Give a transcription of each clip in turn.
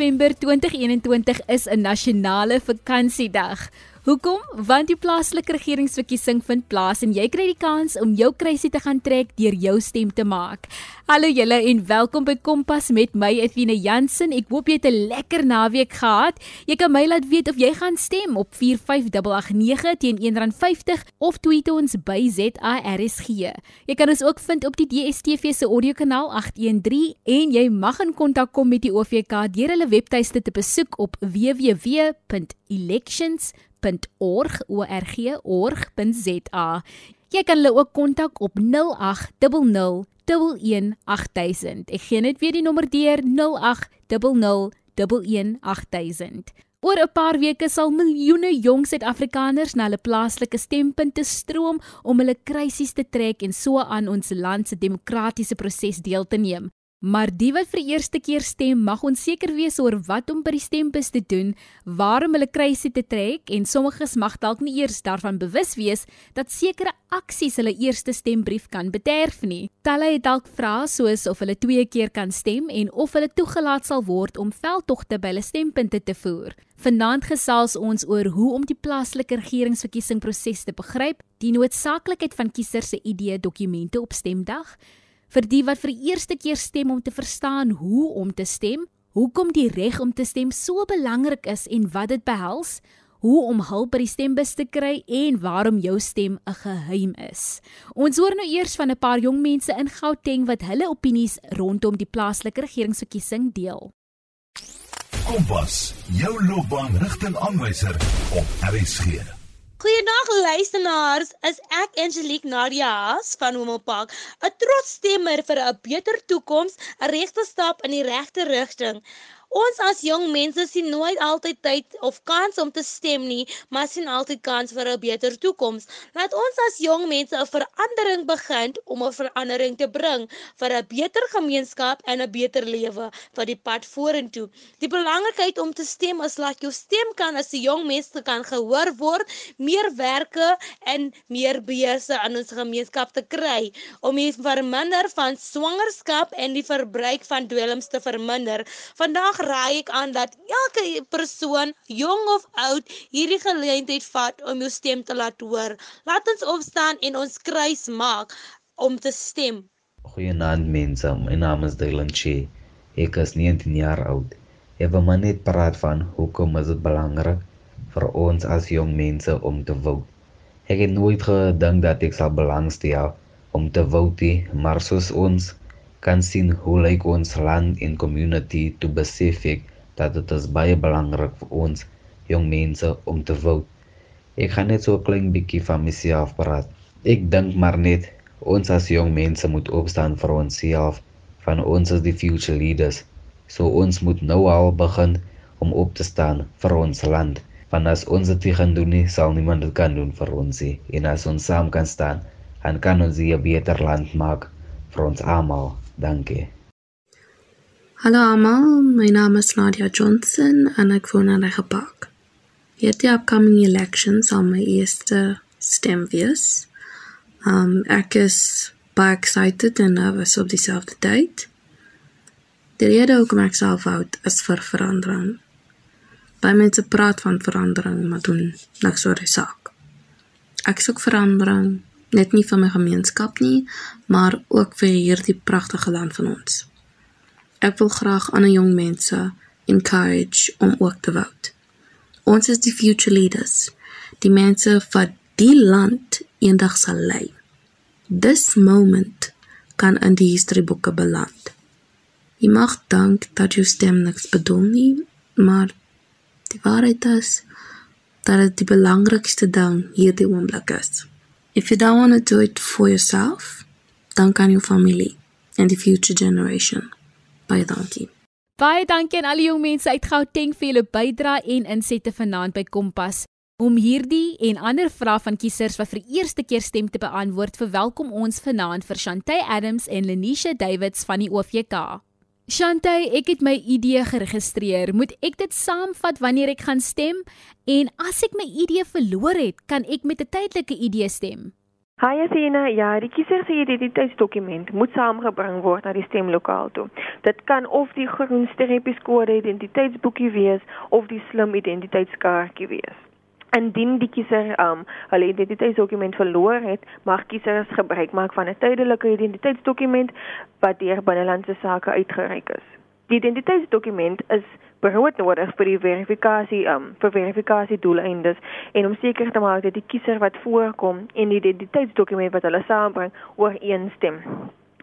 November 2021 is 'n nasionale vakansiedag. Hoekom? Want die plaaslike regeringsverkiesing vind plaas en jy kry die kans om jou kruisie te gaan trek deur jou stem te maak. Hallo julle en welkom by Kompas met my Athena Jansen. Ek hoop jy het 'n lekker naweek gehad. Jy kan my laat weet of jy gaan stem op 45889 teen R1.50 of tweet ons by ZARSG. Jy kan ons ook vind op die DSTV se audiokanaal 813 en jy mag in kontak kom met die OVK deur hulle webtuiste te besoek op www.elections www.org.org.za. Jy kan hulle ook kontak op 0800 118000. Ek gee net weer die nommer deur 0800 118000. Oor 'n paar weke sal miljoene jong Suid-Afrikaners na hulle plaaslike stempunte stroom om hulle krisis te trek en so aan ons land se demokratiese proses deel te neem. Maar die wat vir eerste keer stem, mag onseker wees oor wat om by die stembus te doen, waarom hulle kruisie te trek en sommiges mag dalk nie eers daarvan bewus wees dat sekere aksies hulle eerste stembrief kan bederf nie. Talle het dalk vrae soos of hulle twee keer kan stem en of hulle toegelaat sal word om veldtogte by hulle stempunte te voer. Vanaand gesels ons oor hoe om die plaaslike regeringsverkiesingsproses te begryp, die noodsaaklikheid van kiesers se idee dokumente op stemdag vir die wat vir die eerste keer stem om te verstaan hoe om te stem, hoekom die reg om te stem so belangrik is en wat dit behels, hoe om hulp by die stembus te kry en waarom jou stem 'n geheim is. Ons hoor nou eers van 'n paar jong mense in Gauteng wat hulle opinies rondom die plaaslike regeringsverkiesing deel. Kompas, jou loopbaanrigtingaanwyser op RSG. Goeiedag luisteraars, is ek Angelique Nadia Haas van Homelpark, 'n trots stemmer vir 'n beter toekoms, 'n regte stap in die regte rigting. Ons as jong mense sien nooit altyd tyd of kans om te stem nie, maar sien altyd kans vir 'n beter toekoms. Laat ons as jong mense 'n verandering begin om 'n verandering te bring vir 'n beter gemeenskap en 'n beter lewe vir die pad vorentoe. Die belangrikheid om te stem is dat jou stem kan as 'n jong mens kan gehoor word, meer werke en meer beurse aan ons gemeenskap te kry om die verminder van swangerskap en die verbruik van dwelms te verminder. Vandag raai ek aan dat elke persoon, jong of oud, hierdie geleentheid vat om jou stem te laat hoor. Laat ons opstaan en ons kruis maak om te stem. Goeienaand mense, my naam is Dylan Che. Ek is 19 jaar oud. Ek wil maar net praat van hoekom is dit belangrik vir ons as jong mense om te vote. Ek het nooit gedink dat ek sal belangstel om te vote, maar soos ons kan sien hoe lyk ons land en community besef ek dat dit is baie belangrik vir ons jong mense om te vote. Ek gaan net so 'n klein bietjie van myself praat. Ek dink maar net ons as jong mense moet opstaan vir onsself, van ons as die future leaders. So ons moet nou al begin om op te staan vir ons land. Want as ons dit nie gaan doen nie, sal niemand dit kan doen vir ons nie. En as ons saam kan staan, dan kan ons 'n beter land maak vir ons almal. Dankie. Hallo almal, my naam is Nadia Johnson en ek woon in Rega Park. Hierdie upcoming elections are my eerste stem wees. Um ek is baie excited en nervous op dieselfde tyd. Die rede hoekom ek self oud is vir verandering. Baie mense praat van verandering, maar doen niks oor die saak. Ek soek verandering net nie vir my gemeenskap nie, maar ook vir hierdie pragtige land van ons. Ek wil graag ander jong mense encourage om ook te vote. Ons is die future leaders, die mense wat die land eendag sal lei. This moment kan in die historieboeke beland. Jy mag dink dat jou stem niks bedoel nie, maar die waarheid is dat dit die belangrikste ding hierdie oomblik is. If you don't want to do it for yourself, dan kan jou familie and the future generation. Baie dankie. Baie dankie aan al die jong mense uit Gauteng vir julle bydrae en insette vanaand by Kompas. Om hierdie en ander vrae van kiesers wat vir eerste keer stem te beantwoord, verwelkom ons vanaand vir Shantay Adams en Lenisha Davids van die OVK. Shantay, ek het my ID geregistreer. Moet ek dit saamvat wanneer ek gaan stem? En as ek my ID verloor het, kan ek met 'n tydelike ID stem? Hi Athena, ja, die kiezer se identiteitsdokument moet saamgebring word na die stemlokaal toe. Dit kan of die groen streepieskode identiteitsboekie wees of die slim identiteitskaartjie wees. Indien die kiezer um hulle identiteitsdokument verloor het, mag kiesers gebruik maak van 'n tydelike identiteitsdokument wat deur binnelandse sake uitgereik is. Die identiteitsdokument is broodnodig vir die verifikasie um vir verifikasie doeleindes en om seker te maak dat die kiezer wat voorkom en die identiteitsdokument wat hulle saambring ooreenstem.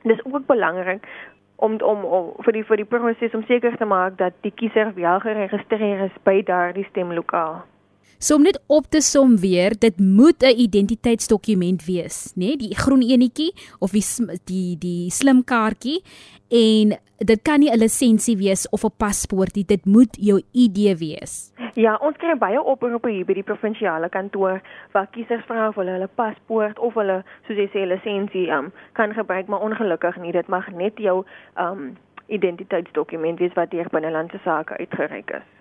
Dis ook belangrik om om, om vir die vir die proses om seker te maak dat die kiezer wel geregistreer is by daardie stemlokaal. So om net op te som weer, dit moet 'n identiteitsdokument wees, né? Nee? Die groen enetjie of die die die slim kaartjie en dit kan nie 'n lisensie wees of 'n paspoort nie, dit moet jou ID wees. Ja, ons kry baie oproepe hier by die provinsiale kantoor waar kiesers vra of hulle hulle paspoort of hulle soos jy sê lisensie um, kan gebruik, maar ongelukkig nie, dit mag net jou um identiteitsdokument wees wat deur binnelandse sake uitgereik is.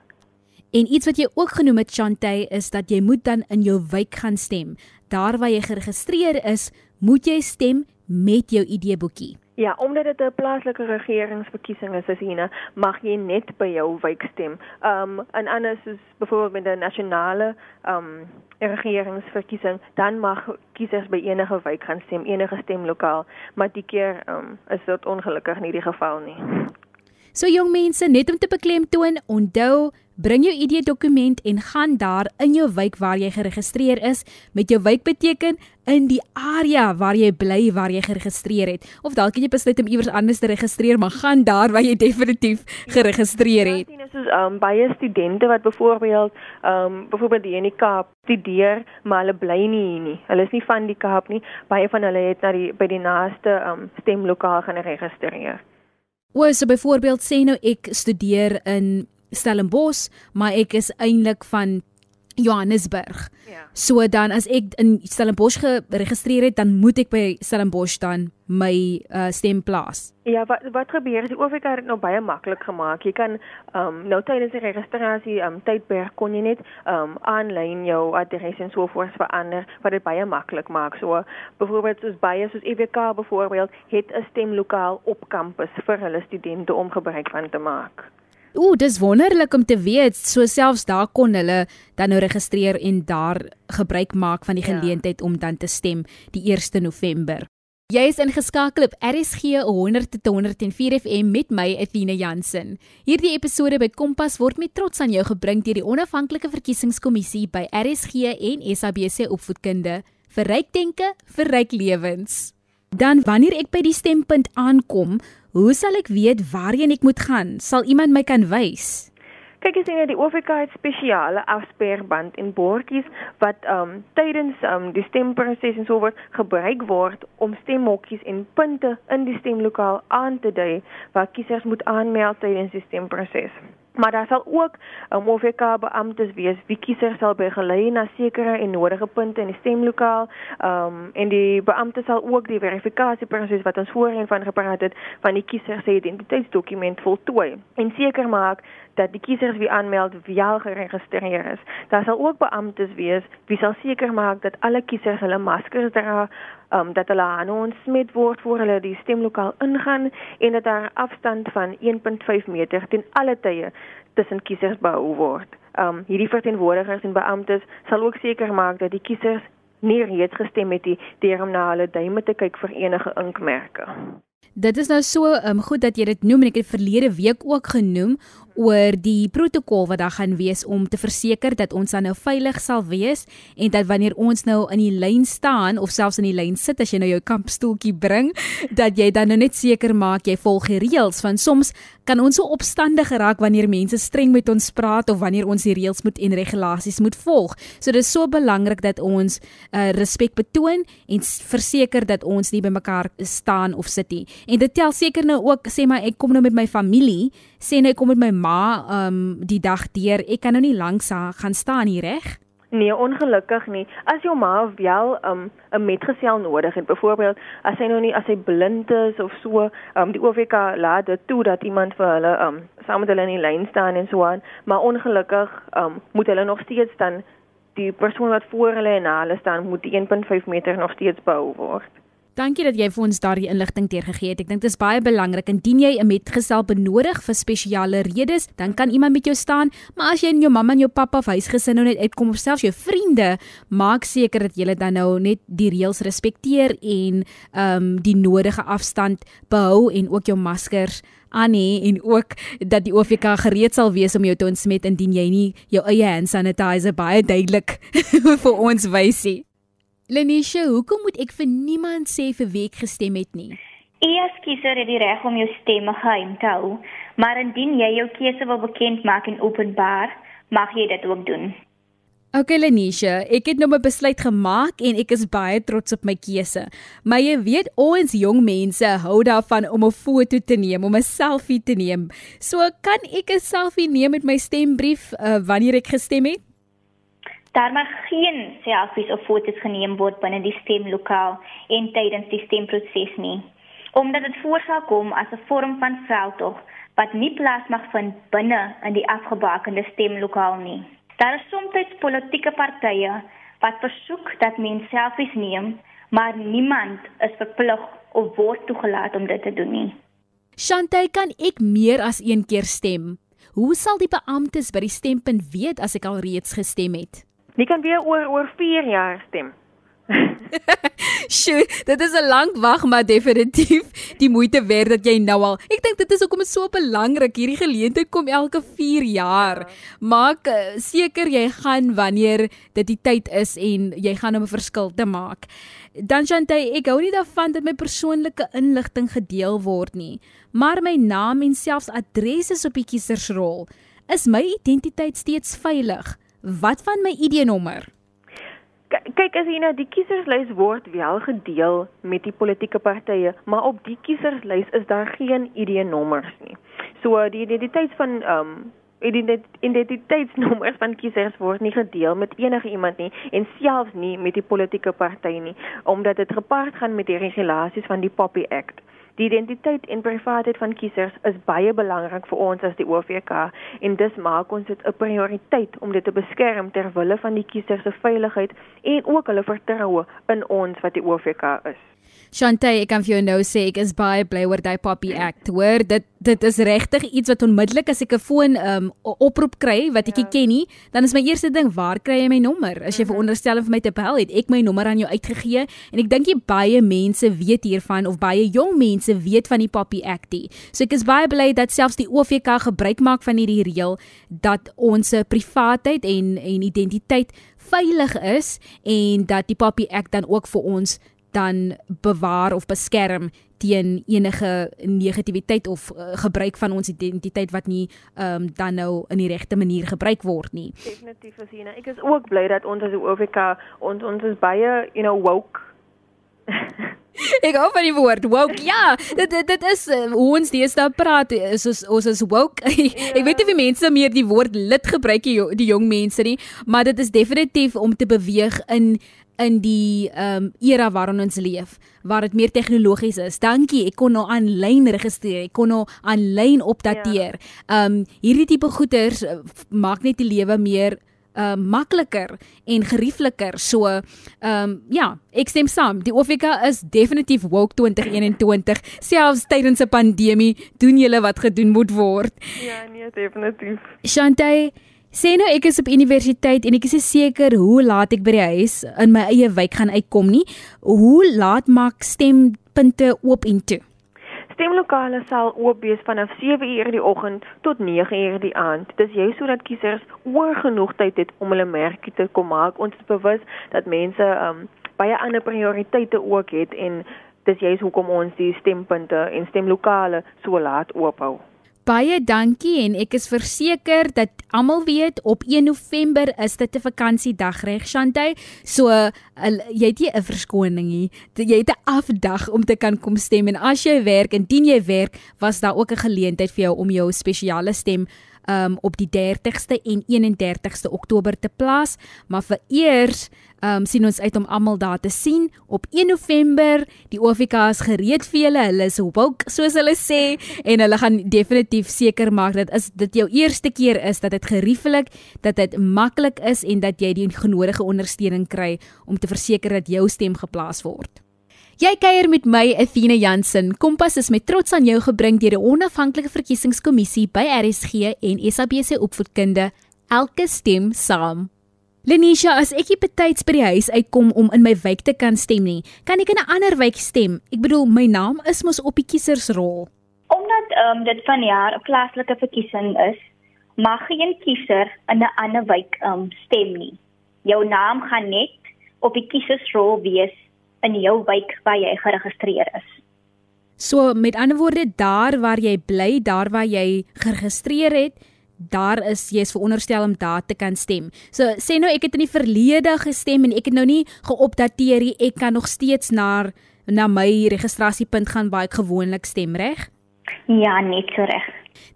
En iets wat jy ook genoem het Chantay is dat jy moet dan in jou wijk gaan stem. Daar waar jy geregistreer is, moet jy stem met jou ID-boekie. Ja, omdat dit 'n plaaslike regeringsverkiesing is, is hier, mag jy net by jou wijk stem. Um en anders is byvoorbeeld met 'n nasionale um regeringsverkiesing, dan mag kiesers by enige wijk gaan stem, enige stemlokaal, maar die keer um is dit ongelukkig nie die geval nie. So jong mense, net om te beklemtoon, onthou Bring jou ID-dokument en gaan daar in jou wijk waar jy geregistreer is. Met jou wijk beteken in die area waar jy bly waar jy geregistreer het. Of dalk het jy besluit om iewers anders te registreer, maar gaan daar waar jy definitief geregistreer het. Ja, soos um baie studente wat byvoorbeeld um byvoorbeeld die in die Kaap studeer, maar hulle bly nie hier nie. Hulle is nie van die Kaap nie. Baie van hulle het na die by die naaste um stemlokaal gaan registreer. O, so byvoorbeeld sê nou ek studeer in Stellenbosch, maar ek is eintlik van Johannesburg. Ja. So dan as ek in Stellenbosch geregistreer het, dan moet ek by Stellenbosch dan my uh, stem plaas. Ja, wat wat gebeur is die OFK het dit nou baie maklik gemaak. Jy kan ehm um, nou tydens die registrasie ehm um, tydperk kon jy net ehm um, aanlyn jou adres en so voort verander wat dit baie maklik maak. So byvoorbeeld soos baie soos EWK byvoorbeeld het 'n stemlokaal op kampus vir hulle studente om gebruik van te maak. Ooh, dis wonderlik om te weet so selfs daar kon hulle dan nou registreer en daar gebruik maak van die ja. geleentheid ja. om dan te stem die 1 November. Jy is ingeskakel op RSG 100.104 FM met my Athena Jansen. Hierdie episode by Kompas word met trots aan jou gebring deur die onafhanklike verkiesingskommissie by RSG en SABC Opvoedkunde vir ryk denke vir ryk lewens. Dan wanneer ek by die stempunt aankom, Hoe sal ek weet waarheen ek moet gaan? Sal iemand my kan wys? Kyk jy net die OFK het spesiale afsperband en bordjies wat um tydens um die stemproses en so word gebruik word om stemmokkies en punte in die stemlokaal aan te dui waar kiesers moet aanmeld tydens die stemproses maar daar sal ook 'n um, OVK beamptes wees wie kiesers sal begelei na sekere en nodige punte in die stemlokaal. Ehm um, en die beampte sal ook die verifikasieproses wat ons voorheen van gepraat het van die kiezer se identiteitsdokument voltooi en seker maak dat die kiesers wie aanmeld wel geregistreer is. Daar sal ook beamptes wees wie sal seker maak dat alle kiesers hulle maskers dra, um, dat hulle aan ons smet word voor hulle die stemlokaal ingaan en dat daar afstand van 1.5 meter ten alle tye tussen kiesers behou word. Um hierdie verteenwoordigers en beamptes sal ook seker maak dat die kiesers nie reeds gestem het nie deur om na hulle duime te kyk vir enige inkmerke. Dit is nou so um, goed dat jy dit noem en ek het verlede week ook genoem oor die protokol wat daar gaan wees om te verseker dat ons dan nou veilig sal wees en dat wanneer ons nou in die lyn staan of selfs in die lyn sit as jy nou jou kampstoeltjie bring dat jy dan nou net seker maak jy volg die reëls van soms kan ons so opstandig geraak wanneer mense streng met ons praat of wanneer ons die reëls moet en regulasies moet volg. So dit is so belangrik dat ons uh, respek betoon en verseker dat ons nie by mekaar staan of sit nie. En dit tel seker nou ook sê maar ek kom nou met my familie, sê nou kom met my ma um die dag deur. Ek kan nou nie lank gaan staan hier reg? Nee, ongelukkig nie. As jou ma wel um 'n metgesel nodig het, byvoorbeeld as sy nou nie as sy blind is of so, um die OVK laat dit toe dat iemand vir hulle um saam met hulle in die lyn staan en so aan, maar ongelukkig um moet hulle nog steeds dan die persoon wat voor hulle en na hulle staan moet die 1.5 meter nog steeds behou word. Dankie dat jy vir ons daardie inligting deurgegee het. Ek dink dit is baie belangrik. Indien jy 'n metgesel benodig vir spesiale redes, dan kan iemand met jou staan, maar as jy en jou mamma en jou pappa of huisgesin nou net uitkom of selfs jou vriende, maak seker dat julle dan nou net die reëls respekteer en ehm um, die nodige afstand behou en ook jou maskers aan hê en ook dat die OVK gereed sal wees om jou te ontsmet indien jy nie jou eie hand sanitizer baie duidelik vir ons wys nie. Lenisha, hoekom moet ek vir niemand sê vir wie ek gestem het nie? U as kiezer het die reg om jou stemme geheim te hou, maar indien jy jou keuse wil bekend maak en openbaar, mag jy dit ook doen. OK Lenisha, ek het nou 'n besluit gemaak en ek is baie trots op my keuse. Maar jy weet ons jong mense hou daarvan om 'n foto te neem, om 'n selfie te neem. So kan ek 'n selfie neem met my stembrief uh, wanneer ek gestem het? Daar mag geen selfies of foto's geneem word binne die stemlokaal en tydens die stemproses nie, omdat dit voorsal kom as 'n vorm van veldtog wat nie plaas mag vind binne in die afgebakende stemlokaal nie. Daar is soms politieke partye wat versoek dat mense selfies neem, maar niemand is verplig of word toegelaat om dit te doen nie. Shantay, kan ek meer as een keer stem? Hoe sal die beamptes by die stempunt weet as ek al reeds gestem het? Jy kan weer oor oor 4 jaar stem. Sjoe, dit is 'n lang wag, maar definitief die moeite werd dat jy nou al. Ek dink dit is hoekom dit so belangrik. Hierdie geleentheid kom elke 4 jaar. Maak uh, seker jy gaan wanneer dit die tyd is en jy gaan 'n verskil te maak. Dan Chantay, ek hou nie daarvan dat my persoonlike inligting gedeel word nie, maar my naam en selfs adres is op die kiesersrol. Is my identiteit steeds veilig? Wat van my ID-nommer? Kyk as jy nou die kieserslys word wel gedeel met die politieke partye, maar op die kieserslys is daar geen ID-nommers nie. So die identiteit van ehm um, identiteitsnommers van kiesers word nie gedeel met enige iemand nie en selfs nie met die politieke party nie, omdat dit gepaard gaan met die regulasies van die Poppy Act. Die identiteit en privaatheid van kiesers is baie belangrik vir ons as die OVK en dis maak ons dit 'n prioriteit om dit te beskerm ter wille van die kiesers se veiligheid en ook hulle vertroue in ons wat die OVK is. Shantay, ek kan vir jou nou sê ek is baie bly oor daai Poppy Act. Hoor, dit dit is regtig iets wat onmiddellik as ek 'n foon um oproep kry wat ek ja. ken nie, dan is my eerste ding, waar kry jy my nommer? As jy mm -hmm. veronderstel vir my te bel, het ek my nommer aan jou uitgegee en ek dink jy baie mense weet hiervan of baie jong mense weet van die Poppy Act. Die. So ek is baie bly dat selfs die OVK gebruik maak van hierdie reël dat ons privaatheid en en identiteit veilig is en dat die Poppy Act dan ook vir ons dan bewaar of beskerm teen enige negativiteit of uh, gebruik van ons identiteit wat nie ehm um, dan nou in die regte manier gebruik word nie. Definitief Asina. Ek is ook bly dat ons as OVK ons ons is baie, you know, woke. Ek hou van die woord woke. Ja, dit dit, dit is uh, hoe ons deesdae praat. Is ons ons is woke. Ja. Ek weet nie of mense meer die woord lid gebruik die, die jong mense nie, maar dit is definitief om te beweeg in in die ehm um, era waarin ons leef waar dit meer tegnologies is. Dankie, ek kon nou aanlyn registreer, ek kon nou aanlyn opdateer. Ja. Ehm ja. um, hierdie tipe goeders uh, maak net die lewe meer uh makliker en geriefliker. So ehm um, ja, ek stem saam. Die OFK is definitief woke 2021. Selfs tydens 'n pandemie doen julle wat gedoen moet word. Ja, nee, definitief. Shantay Sê nou ek is op universiteit en ek is seker hoe laat ek by die huis in my eie wijk gaan uitkom nie. Hoe laat maak stempunte oop en toe? Stemlokale sal oop wees vanaf 7:00 die oggend tot 9:00 die aand. Dis jy sodat kiesers oor genoeg tyd het om hulle merkie te kom maak. Ons is bewus dat mense um baie ander prioriteite ook het en dis jy hoekom ons die stempunte en stemlokale so laat oop hou. Baie dankie en ek is verseker dat almal weet op 1 November is dit 'n vakansiedag reg Shantay. So uh, jy het nie 'n verskoning nie. Jy het 'n afdag om te kan kom stem en as jy werk en dien jy werk, was daar ook 'n geleentheid vir jou om jou spesiale stem um op die 30ste en 31ste Oktober te plaas, maar vir eers um sien ons uit om almal daar te sien op 1 November. Die OFK is gereed vir julle. Hulle is woke soos hulle sê en hulle gaan definitief seker maak dat as dit jou eerste keer is dat dit gerieflik, dat dit maklik is en dat jy die genodige ondersteuning kry om te verseker dat jou stem geplaas word. Jy kuier met my Athena Jansen. Kompas is met trots aan jou gebring deur die onafhanklike verkiesingskommissie by RSG en SABC opvoedkunde. Elke stem saam. Lenisha, as ek nie betyds by die huis uitkom om in my wijk te kan stem nie, kan ek in 'n ander wijk stem. Ek bedoel, my naam is mos op die kiesersrol. Omdat ehm um, dit vanjaar 'n plaaslike verkiesing is, mag geen kiezer in 'n ander wijk ehm um, stem nie. Jou naam gaan net op die kiesersrol wees in jou wijk waar jy geregistreer is. So met ander woorde, daar waar jy bly, daar waar jy geregistreer het, daar is jy is veronderstel om daar te kan stem. So sê nou ek het in die verlede gestem en ek het nou nie geopdateer nie, ek kan nog steeds na na my registrasiepunt gaan waar ek gewoonlik stem, reg? Ja, net so reg.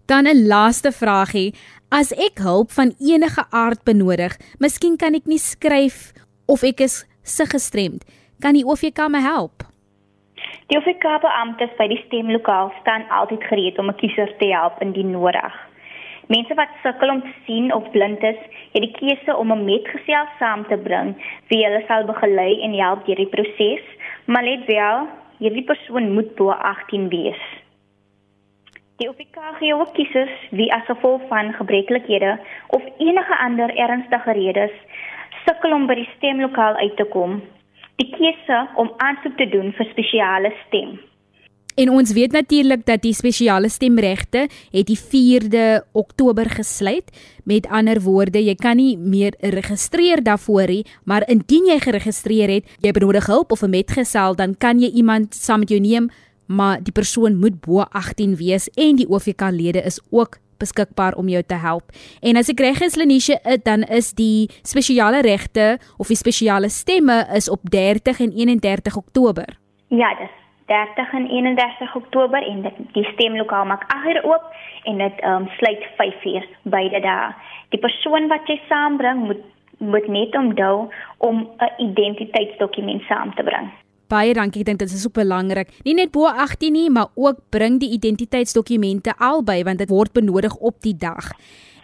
Dan 'n laaste vragie. As ek hulp van enige aard benodig, miskien kan ek nie skryf of ek is se gestremd. Kan die OVK my help? Die OVK beamptes by die stemlokaal staan altyd gereed om 'n kiezer te help indien nodig. Mense wat sukkel om te sien of blind is, het die keuse om 'n metgesel saam te bring wie hulle sal begelei en help deur die proses, maar let wel, hierdie persoon moet bo 18 wees. Die OVK gee ook kiesers wie as gevolg van gebreklikhede of enige ander ernstige redes sukkel om by die stemlokaal uit te kom, die keuse om aansoek te doen vir spesiale stem. En ons weet natuurlik dat die spesiale stemregte het die 4de Oktober gesluit. Met ander woorde, jy kan nie meer registreer daarvoor nie, maar indien jy geregistreer het, jy benodig hulp of 'n metgesel, dan kan jy iemand saam met jou neem, maar die persoon moet bo 18 wees en die OVK-lede is ook beskikbaar om jou te help. En as ek reg is Lenisha, dan is die spesiale regte of die spesiale stemme is op 30 en 31 Oktober. Ja, dis 30 en 31 Oktober en dit die stemlokaal maak 8 oop en dit ehm um, sluit 5 uur beide dae. Die persoon wat jy saambring moet moet net onthou om 'n identiteitsdokument saam te bring. Baie dankie. Ek dink dit is super belangrik. Nie net bo 18 nie, maar ook bring die identiteitsdokumente albei want dit word benodig op die dag.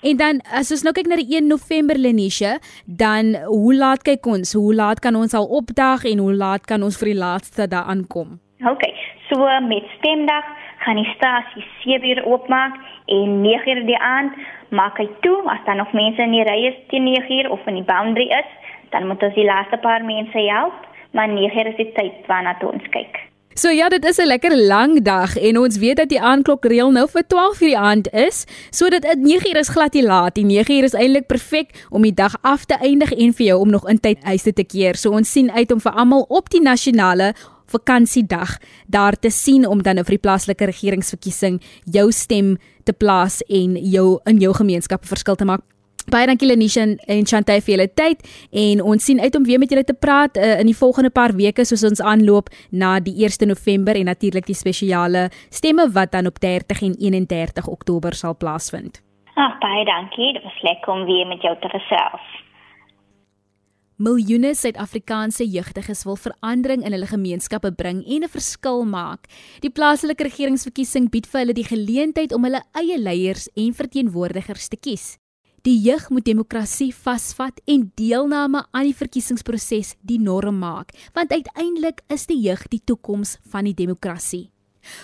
En dan as ons nou kyk na die 1 November Lenisha, dan hoe laat kyk ons? Hoe laat kan ons al opdag en hoe laat kan ons vir die laaste daar aankom? OK. So met stemdag gaan die stasie 7 uur oopmaak en 9 uur die aand maak hy toe as daar nog mense in die ry is teen 9 uur of in die boundary is, dan moet ons die laaste paar mense help maar 9 is die tyd waarna ons kyk. So ja, dit is 'n lekker lang dag en ons weet dat die aandklok reël nou vir 12:00 die aand is, sodat dit 9:00 is glad nie laat. Die 9:00 is eintlik perfek om die dag af te eindig en vir jou om nog in tyd huis te keer. So ons sien uit om vir almal op die nasionale vakansiedag daar te sien om dan nou vir die plaaslike regeringsverkiesing jou stem te plaas en jou in jou gemeenskap 'n verskil te maak. Baie dankie Lenisha en Chantay vir julle tyd en ons sien uit om weer met julle te praat uh, in die volgende paar weke soos ons aanloop na die 1 November en natuurlik die spesiale stemme wat dan op 30 en 31 Oktober sal plaasvind. Ag baie dankie, dit was lekker om weer met jou te gesels. Miljoene Suid-Afrikaanse jeugdiges wil verandering in hulle gemeenskappe bring en 'n verskil maak. Die plaaslike regeringsverkiesing bied vir hulle die geleentheid om hulle eie leiers en verteenwoordigers te kies. Die jeug moet demokrasie vasvat en deelname aan die verkiesingsproses die norm maak, want uiteindelik is die jeug die toekoms van die demokrasie.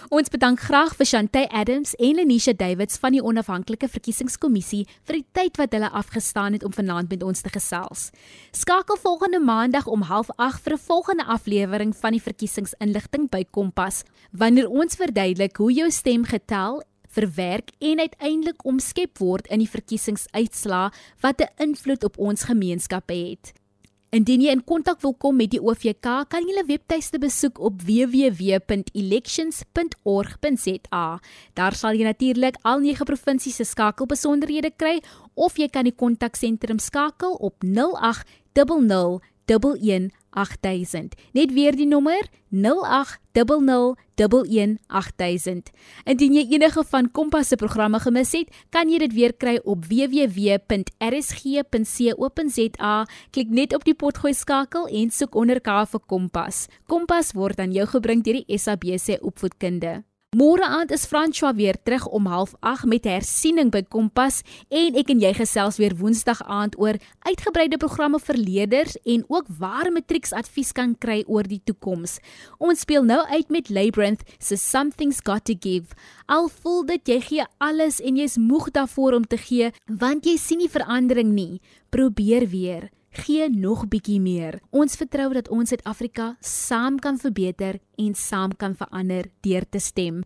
Ons bedank graag vir Shantay Adams en Lenisha Davids van die onafhanklike verkiesingskommissie vir die tyd wat hulle afgestaan het om vanaand met ons te gesels. Skakel volgende maandag om 08:30 vir 'n volgende aflewering van die verkiesingsinligting by Kompas, wanneer ons verduidelik hoe jou stem getel verwerk en uiteindelik omskep word in die verkiesingsuitslae wat 'n invloed op ons gemeenskappe het. Indien jy in kontak wil kom met die OVK, kan jy hulle webtuiste besoek op www.elections.org.za. Daar sal jy natuurlik al nege provinsies se skakelbesonderhede kry of jy kan die kontaksentrum skakel op 0800 11 8000. Net weer die nommer 0800118000. Indien jy enige van Kompas se programme gemis het, kan jy dit weer kry op www.rsg.co.za. Klik net op die potgooi skakel en soek onder K vir Kompas. Kompas word aan jou gebring deur die SABC Opvoedkunde. Môre aand is François weer terug om 08:30 met hersiening by Kompas en ek en jy gesels weer Woensdag aand oor uitgebreide programme vir leerders en ook waar matrieksadvies kan kry oor die toekoms. Ons speel nou uit met Labyrinth se Something's Got to Give. Al voel dit jy gee alles en jy's moeg daarvoor om te gee want jy sien nie verandering nie. Probeer weer gee nog bietjie meer. Ons vertrou dat ons Suid-Afrika saam kan verbeter en saam kan verander deur te stem.